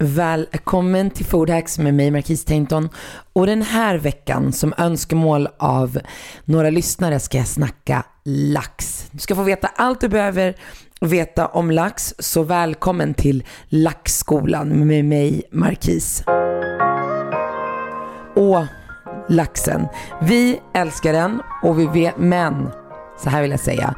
Välkommen till Foodhacks med mig Marquise Tainton. Och den här veckan som önskemål av några lyssnare ska jag snacka lax. Du ska få veta allt du behöver veta om lax. Så välkommen till Laxskolan med mig Marquise. Och laxen. Vi älskar den och vi vet, men så här vill jag säga.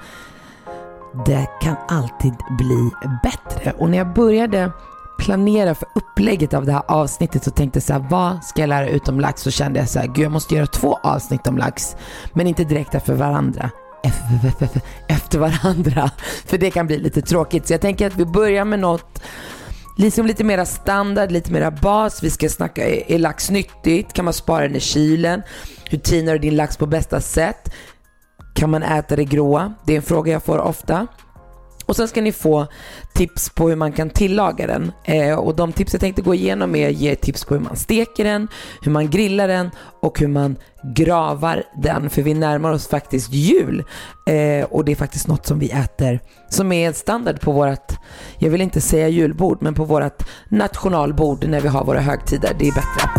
Det kan alltid bli bättre. Och när jag började planera för upplägget av det här avsnittet så tänkte jag så här, vad ska jag lära ut om lax? Så kände jag så här, gud jag måste göra två avsnitt om lax, men inte direkt efter varandra. Efter varandra, för det kan bli lite tråkigt. Så jag tänker att vi börjar med något liksom lite mera standard, lite mera bas. Vi ska snacka, är lax nyttigt? Kan man spara den i kylen? Hur tinar du din lax på bästa sätt? Kan man äta det gråa? Det är en fråga jag får ofta. Och sen ska ni få tips på hur man kan tillaga den. Eh, och de tips jag tänkte gå igenom är ge tips på hur man steker den, hur man grillar den och hur man gravar den. För vi närmar oss faktiskt jul. Eh, och det är faktiskt något som vi äter som är standard på vårt, jag vill inte säga julbord, men på vårt nationalbord när vi har våra högtider. Det är bättre.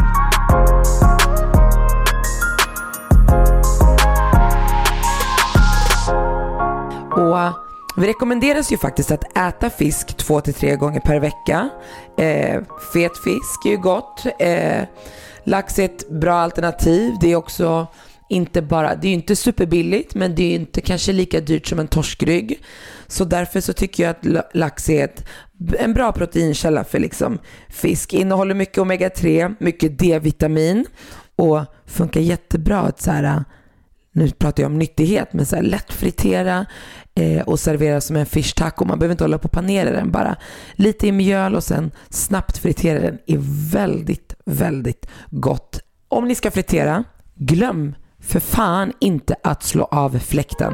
Och vi rekommenderas ju faktiskt att äta fisk två till tre gånger per vecka. Eh, fet fisk är ju gott. Eh, lax är ett bra alternativ. Det är också inte bara, det är ju inte superbilligt men det är inte kanske lika dyrt som en torskrygg. Så därför så tycker jag att lax är ett, en bra proteinkälla för liksom fisk. Innehåller mycket omega-3, mycket D-vitamin och funkar jättebra att så här, nu pratar jag om nyttighet, men så här lätt fritera eh, och servera som en fish taco. Man behöver inte hålla på och panera den bara. Lite i mjöl och sen snabbt fritera den är väldigt, väldigt gott. Om ni ska fritera, glöm för fan inte att slå av fläkten.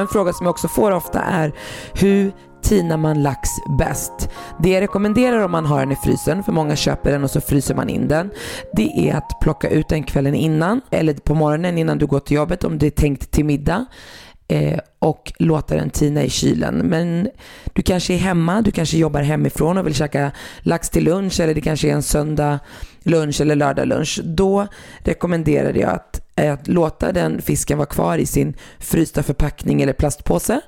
En fråga som jag också får ofta är hur tinar man lax bäst? Det jag rekommenderar om man har den i frysen, för många köper den och så fryser man in den, det är att plocka ut den kvällen innan eller på morgonen innan du går till jobbet om det är tänkt till middag eh, och låta den tina i kylen. Men du kanske är hemma, du kanske jobbar hemifrån och vill käka lax till lunch eller det kanske är en söndag lunch eller lördag lunch. Då rekommenderar jag att, att låta den fisken vara kvar i sin frysta förpackning eller plastpåse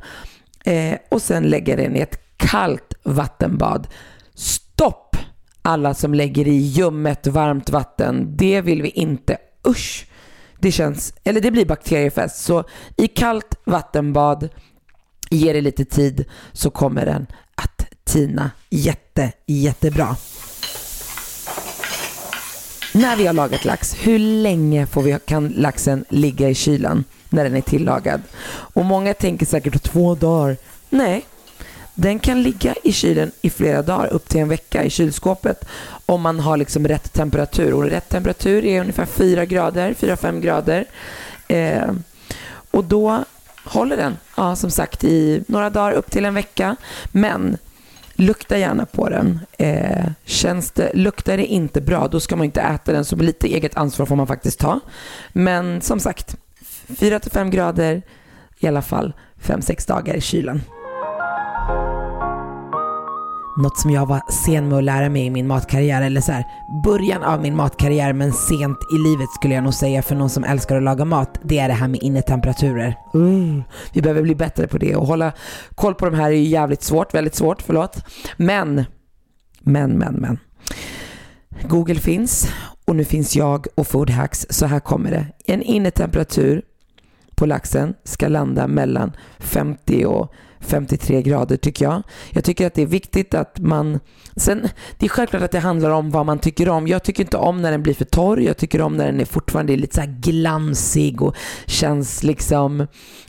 eh, och sen lägga den i ett kallt vattenbad. Stopp alla som lägger i ljummet varmt vatten. Det vill vi inte. Usch! Det känns, eller det blir bakteriefest. Så i kallt vattenbad, ge det lite tid så kommer den att tina jätte, jättebra. När vi har lagat lax, hur länge får vi, kan laxen ligga i kylen när den är tillagad? Och många tänker säkert två dagar. Nej, den kan ligga i kylen i flera dagar, upp till en vecka i kylskåpet om man har liksom rätt temperatur. Och rätt temperatur är ungefär 4 grader, 4-5 grader. Eh, och då håller den, ja, som sagt, i några dagar, upp till en vecka. Men lukta gärna på den. Eh, känns det, luktar det inte bra, då ska man inte äta den. Så lite eget ansvar får man faktiskt ta. Men som sagt, 4-5 grader, i alla fall 5-6 dagar i kylen. Något som jag var sen med att lära mig i min matkarriär, eller så här, början av min matkarriär men sent i livet skulle jag nog säga för någon som älskar att laga mat, det är det här med innetemperaturer. Mm. Vi behöver bli bättre på det och hålla koll på de här är ju jävligt svårt, väldigt svårt, förlåt. Men, men, men, men. Google finns och nu finns jag och Foodhacks, så här kommer det. En innetemperatur på laxen ska landa mellan 50 och 53 grader tycker jag. Jag tycker att det är viktigt att man... Sen, det är självklart att det handlar om vad man tycker om. Jag tycker inte om när den blir för torr. Jag tycker om när den är fortfarande är lite så glansig och känns liksom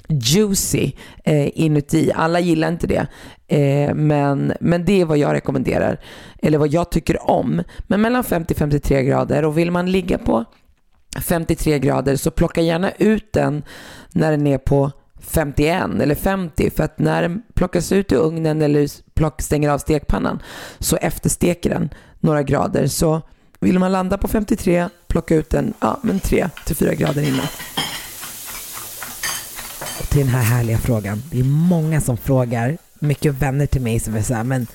juicy eh, inuti. Alla gillar inte det. Eh, men, men det är vad jag rekommenderar. Eller vad jag tycker om. Men mellan 50-53 grader och vill man ligga på 53 grader så plocka gärna ut den när den är på 51 eller 50 för att när den plockas ut ur ugnen eller plock, stänger av stekpannan så eftersteker den några grader. Så vill man landa på 53, plocka ut den ja, men 3 till 4 grader innan. Och till den här härliga frågan. Det är många som frågar, mycket vänner till mig som är så här, men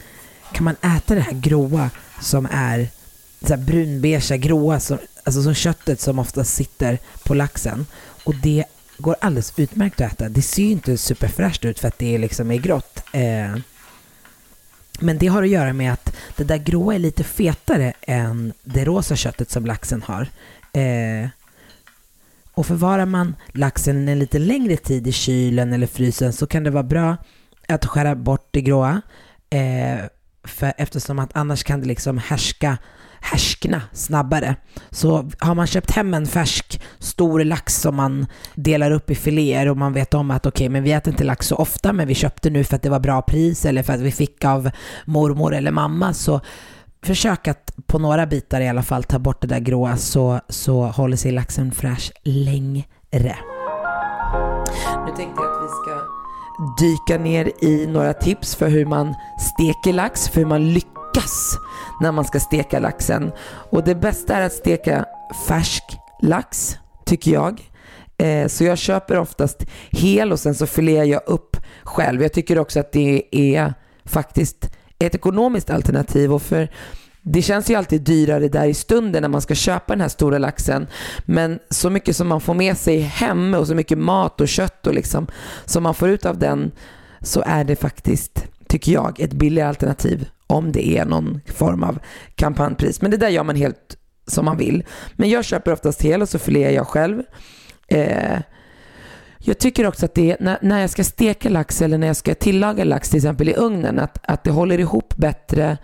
kan man äta det här gråa som är så här brunbeiga, gråa, som, alltså som köttet som ofta sitter på laxen. Och det går alldeles utmärkt att äta. Det ser ju inte superfräscht ut för att det liksom är grått. Eh, men det har att göra med att det där gråa är lite fetare än det rosa köttet som laxen har. Eh, och förvarar man laxen en lite längre tid i kylen eller frysen så kan det vara bra att skära bort det gråa. Eh, för eftersom att annars kan det liksom härska härskna snabbare. Så har man köpt hem en färsk stor lax som man delar upp i filéer och man vet om att okej, okay, men vi äter inte lax så ofta, men vi köpte nu för att det var bra pris eller för att vi fick av mormor eller mamma, så försök att på några bitar i alla fall ta bort det där gråa så, så håller sig laxen fräsch längre. Nu tänkte jag att vi ska dyka ner i några tips för hur man steker lax, för hur man lyckas när man ska steka laxen. Och det bästa är att steka färsk lax, tycker jag. Eh, så jag köper oftast hel och sen så filear jag upp själv. Jag tycker också att det är faktiskt ett ekonomiskt alternativ och för det känns ju alltid dyrare där i stunden när man ska köpa den här stora laxen. Men så mycket som man får med sig hem och så mycket mat och kött och liksom som man får ut av den så är det faktiskt, tycker jag, ett billigare alternativ om det är någon form av kampanjpris. Men det där gör man helt som man vill. Men jag köper oftast hel och så filear jag själv. Eh, jag tycker också att det när, när jag ska steka lax eller när jag ska tillaga lax till exempel i ugnen, att, att det håller ihop bättre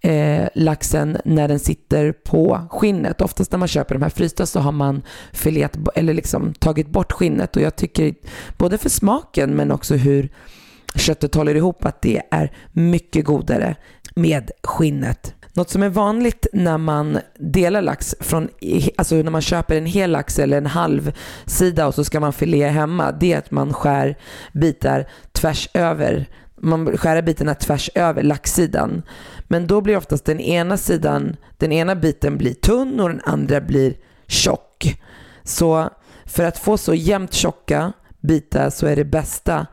eh, laxen när den sitter på skinnet. Oftast när man köper de här frysta så har man filet, eller liksom tagit bort skinnet och jag tycker både för smaken men också hur köttet håller ihop att det är mycket godare med skinnet. Något som är vanligt när man delar lax från, alltså när man köper en hel lax eller en halv sida och så ska man filea hemma, det är att man skär bitar tvärs över man skär bitarna tvärs över laxsidan. Men då blir oftast den ena sidan, den ena biten blir tunn och den andra blir tjock. Så för att få så jämnt tjocka bitar så är det bästa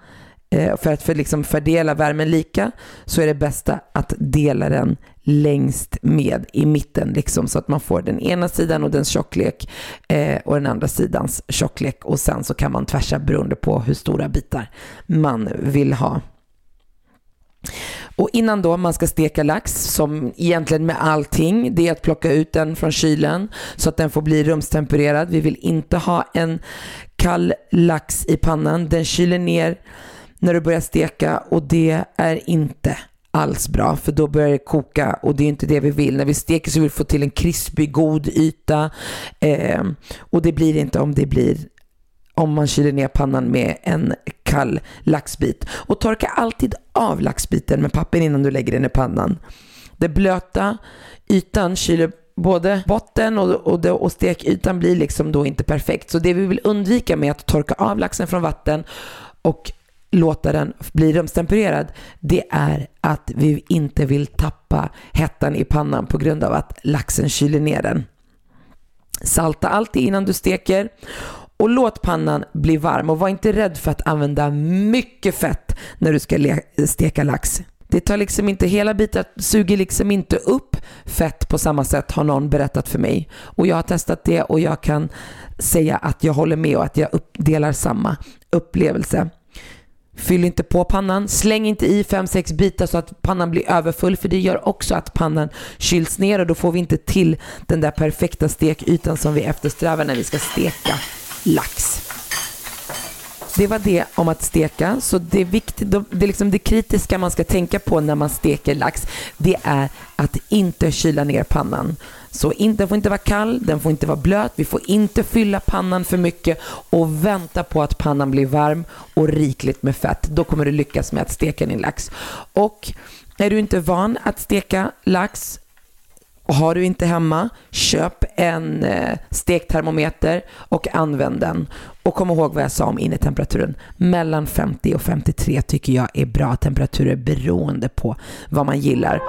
Eh, för att för liksom fördela värmen lika så är det bästa att dela den längst med i mitten liksom så att man får den ena sidan och dens tjocklek eh, och den andra sidans tjocklek och sen så kan man tvärsa beroende på hur stora bitar man vill ha. Och innan då man ska steka lax, som egentligen med allting, det är att plocka ut den från kylen så att den får bli rumstempererad. Vi vill inte ha en kall lax i pannan. Den kyler ner när du börjar steka och det är inte alls bra för då börjar det koka och det är inte det vi vill. När vi steker så vill vi få till en krispig, god yta eh, och det blir inte om det blir om man kyler ner pannan med en kall laxbit. Och torka alltid av laxbiten med papper innan du lägger den i pannan. Den blöta ytan kyler både botten och, och, och stekytan blir liksom då inte perfekt. Så det vi vill undvika med att torka av laxen från vatten och låta den bli rumstempererad, det är att vi inte vill tappa hettan i pannan på grund av att laxen kyler ner den. Salta alltid innan du steker och låt pannan bli varm och var inte rädd för att använda mycket fett när du ska steka lax. Det tar liksom inte, hela bitar suger liksom inte upp fett på samma sätt har någon berättat för mig. Och jag har testat det och jag kan säga att jag håller med och att jag delar samma upplevelse. Fyll inte på pannan. Släng inte i 5-6 bitar så att pannan blir överfull för det gör också att pannan kyls ner och då får vi inte till den där perfekta stekytan som vi eftersträvar när vi ska steka lax det var det om att steka. Så det, är viktigt, det, är liksom det kritiska man ska tänka på när man steker lax, det är att inte kyla ner pannan. Så in, den får inte vara kall, den får inte vara blöt, vi får inte fylla pannan för mycket och vänta på att pannan blir varm och rikligt med fett. Då kommer du lyckas med att steka din lax. Och är du inte van att steka lax och har du inte hemma, köp en eh, stektermometer och använd den. Och kom ihåg vad jag sa om innetemperaturen. Mellan 50 och 53 tycker jag är bra temperaturer beroende på vad man gillar.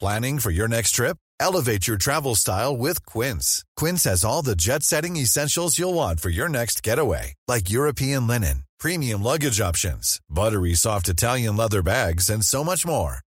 Planning for your next trip? Elevate your travel style with Quince. Quince has all the jet-setting essentials you'll want for your next getaway. Like European linen, premium luggage options, buttery soft Italian leather bags and so much more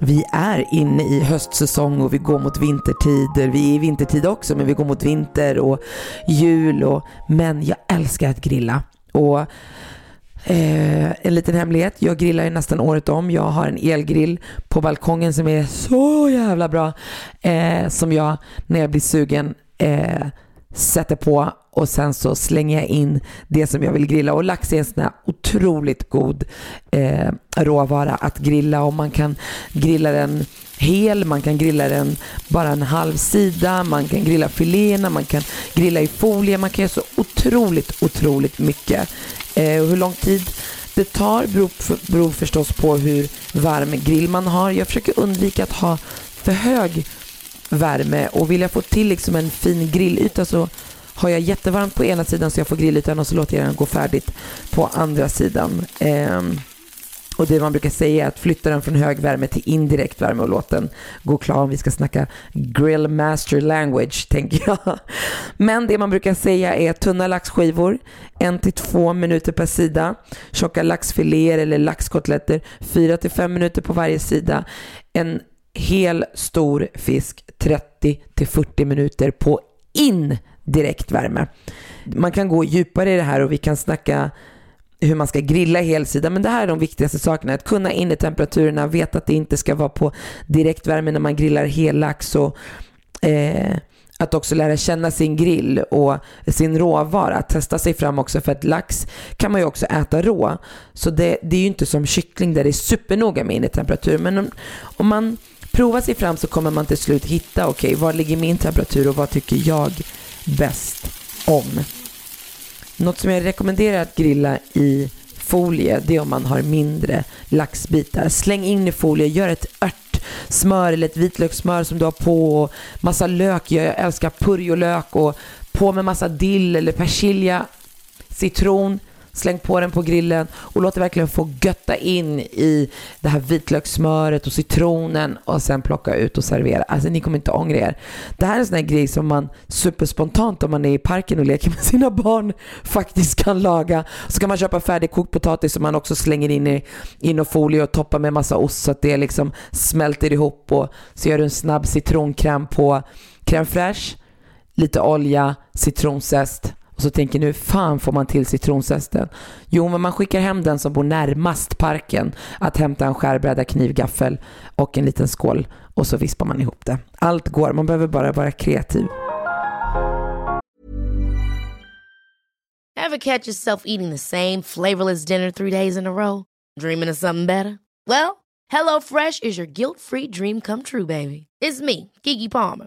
vi är inne i höstsäsong och vi går mot vintertider. Vi är i vintertid också men vi går mot vinter och jul. Och, men jag älskar att grilla. Och eh, en liten hemlighet, jag grillar ju nästan året om. Jag har en elgrill på balkongen som är så jävla bra. Eh, som jag när jag blir sugen eh, sätter på och sen så slänger jag in det som jag vill grilla. Och lax är en sån här otroligt god eh, råvara att grilla och man kan grilla den hel, man kan grilla den bara en halv sida, man kan grilla filéerna, man kan grilla i folie, man kan göra så otroligt, otroligt mycket. Eh, och hur lång tid det tar beror, beror förstås på hur varm grill man har. Jag försöker undvika att ha för hög värme och vill jag få till liksom en fin grillyta så har jag jättevarmt på ena sidan så jag får grillytan och så låter jag den gå färdigt på andra sidan. Eh, och det man brukar säga är att flytta den från hög värme till indirekt värme och låt den gå klar om vi ska snacka grill master language, tänker jag. Men det man brukar säga är tunna laxskivor, en till två minuter per sida. Tjocka laxfiléer eller laxkotletter, fyra till fem minuter på varje sida. En hel stor fisk 30 till 40 minuter på indirekt värme. Man kan gå djupare i det här och vi kan snacka hur man ska grilla helsida. Men det här är de viktigaste sakerna. Att kunna in i temperaturerna, veta att det inte ska vara på direktvärme när man grillar hellax och eh, att också lära känna sin grill och sin råvara. Att Testa sig fram också för att lax kan man ju också äta rå. Så det, det är ju inte som kyckling där det är supernoga med innetemperatur. Men om, om man Prova sig fram så kommer man till slut hitta, okej, okay, var ligger min temperatur och vad tycker jag bäst om? Något som jag rekommenderar att grilla i folie, det är om man har mindre laxbitar. Släng in i folie, gör ett örtsmör eller ett vitlökssmör som du har på och massa lök. Jag älskar purjolök och på med massa dill eller persilja, citron, Släng på den på grillen och låt det verkligen få götta in i det här vitlökssmöret och citronen och sen plocka ut och servera. Alltså ni kommer inte ångra er. Det här är en sån här grej som man superspontant om man är i parken och leker med sina barn faktiskt kan laga. Så kan man köpa färdigkokt potatis som man också slänger in i, in och folie och toppar med massa ost så att det liksom smälter ihop och så gör du en snabb citronkräm på crème fraîche, lite olja, citronzest och så tänker ni, hur fan får man till citronzesten? Jo, men man skickar hem den som bor närmast parken att hämta en skärbräda, kniv, gaffel och en liten skål och så vispar man ihop det. Allt går, man behöver bara vara kreativ. Have catch yourself eating the same flavorless dinner three days in a row? Dreaming of something better? Well, hello fresh is your guilt free dream come true baby. It's me, Gigi Palmer.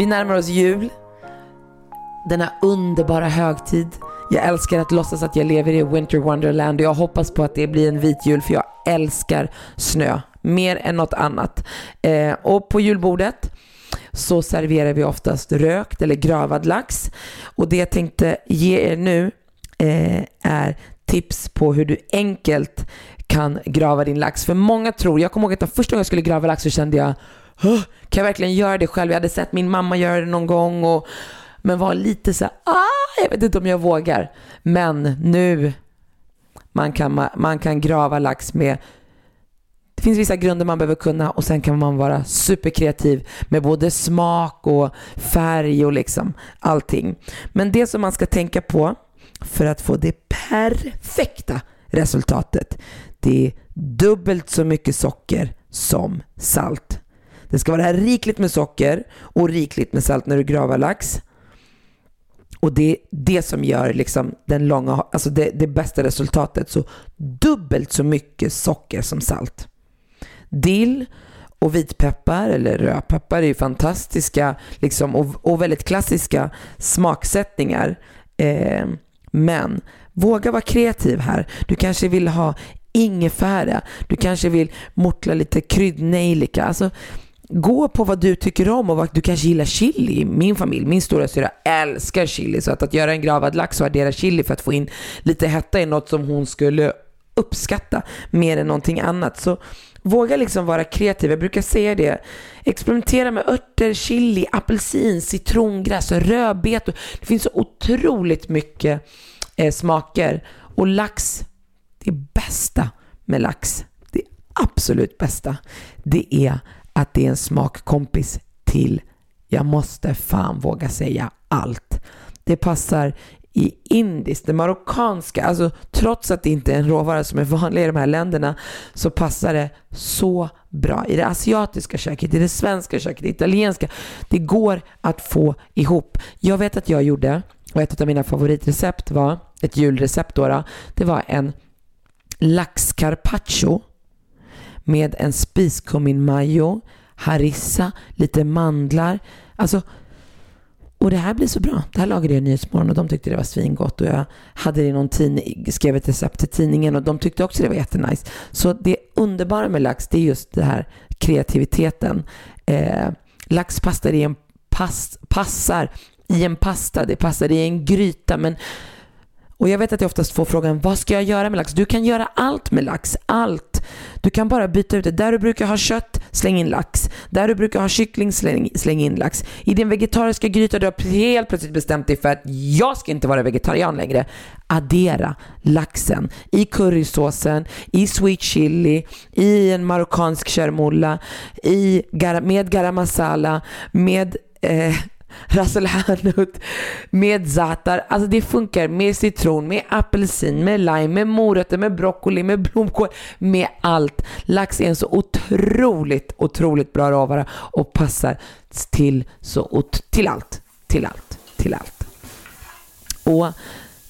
Vi närmar oss jul. Denna underbara högtid. Jag älskar att låtsas att jag lever i Winter Wonderland och jag hoppas på att det blir en vit jul för jag älskar snö mer än något annat. Eh, och på julbordet så serverar vi oftast rökt eller gravad lax. Och det jag tänkte ge er nu eh, är tips på hur du enkelt kan grava din lax. För många tror, jag kommer ihåg att första gången jag skulle grava lax så kände jag kan jag verkligen göra det själv? Jag hade sett min mamma göra det någon gång och men var lite så här, ah, jag vet inte om jag vågar. Men nu, man kan, man kan grava lax med det finns vissa grunder man behöver kunna och sen kan man vara superkreativ med både smak och färg och liksom allting. Men det som man ska tänka på för att få det perfekta resultatet, det är dubbelt så mycket socker som salt. Det ska vara rikligt med socker och rikligt med salt när du gravar lax. Och det är det som gör liksom den långa, alltså det, det bästa resultatet. Så dubbelt så mycket socker som salt. Dill och vitpeppar eller rödpeppar är ju fantastiska liksom, och, och väldigt klassiska smaksättningar. Eh, men våga vara kreativ här. Du kanske vill ha ingefära. Du kanske vill mortla lite kryddnejlika. Alltså, gå på vad du tycker om och vad du kanske gillar chili. Min familj, min stora syra älskar chili så att, att göra en gravad lax och addera chili för att få in lite hetta är något som hon skulle uppskatta mer än någonting annat. Så våga liksom vara kreativ. Jag brukar säga det. Experimentera med örter, chili, apelsin, citrongräs, rödbetor. Det finns så otroligt mycket eh, smaker. Och lax, det bästa med lax, det absolut bästa, det är att det är en smakkompis till, jag måste fan våga säga allt. Det passar i indiskt, det marockanska, alltså trots att det inte är en råvara som är vanlig i de här länderna så passar det så bra. I det asiatiska köket, i det svenska köket, i det italienska. Det går att få ihop. Jag vet att jag gjorde, och ett av mina favoritrecept var, ett julrecept då, då det var en laxcarpaccio med en spiskummin mayo, harissa, lite mandlar. Alltså, och det här blir så bra. Det här lagade jag i Nyhetsmorgon och de tyckte det var svingott och jag hade det i någon tidning, skrev ett recept till tidningen och de tyckte också det var jättenice. Så det underbara med lax det är just det här kreativiteten. Eh, laxpasta i en pass, passar i en pasta, det passar i en gryta men och jag vet att jag oftast får frågan, vad ska jag göra med lax? Du kan göra allt med lax, allt. Du kan bara byta ut det. Där du brukar ha kött, släng in lax. Där du brukar ha kyckling, släng, släng in lax. I din vegetariska gryta, du har helt plötsligt bestämt dig för att jag ska inte vara vegetarian längre. Addera laxen i currysåsen, i sweet chili, i en marockansk chermoula, i, med garam masala, med eh, Ras el Hanout med zatar. Alltså det funkar med citron, med apelsin, med lime, med morötter, med broccoli, med blomkål, med allt. Lax är en så otroligt, otroligt bra råvara och passar till, så, till allt, till allt, till allt. Och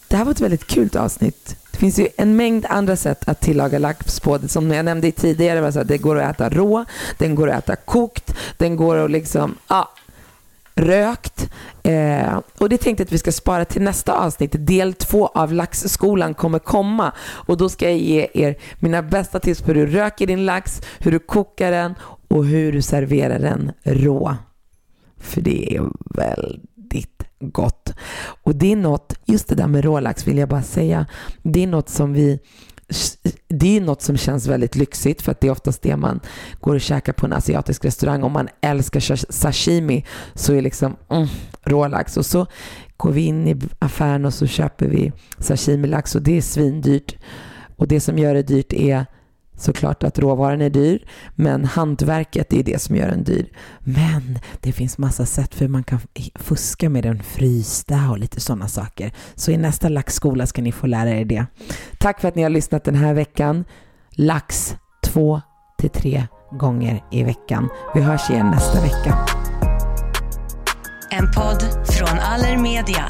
det här var ett väldigt kul avsnitt. Det finns ju en mängd andra sätt att tillaga lax på. Som jag nämnde tidigare, var så det går att äta rå, den går att äta kokt, den går att liksom, ja, rökt. Eh, och det tänkte jag att vi ska spara till nästa avsnitt. Del två av Laxskolan kommer komma. Och då ska jag ge er mina bästa tips på hur du röker din lax, hur du kokar den och hur du serverar den rå. För det är väldigt gott. Och det är något, just det där med rålax vill jag bara säga, det är något som vi det är något som känns väldigt lyxigt för att det är oftast det man går och käkar på en asiatisk restaurang. Om man älskar sashimi så är liksom mm, rålax. Och så går vi in i affären och så köper vi sashimilax och det är svindyrt. Och det som gör det dyrt är såklart att råvaran är dyr, men hantverket är det som gör den dyr. Men det finns massa sätt för hur man kan fuska med den frysta och lite sådana saker. Så i nästa laxskola ska ni få lära er det. Tack för att ni har lyssnat den här veckan. Lax två till tre gånger i veckan. Vi hörs igen nästa vecka. En podd från Allermedia.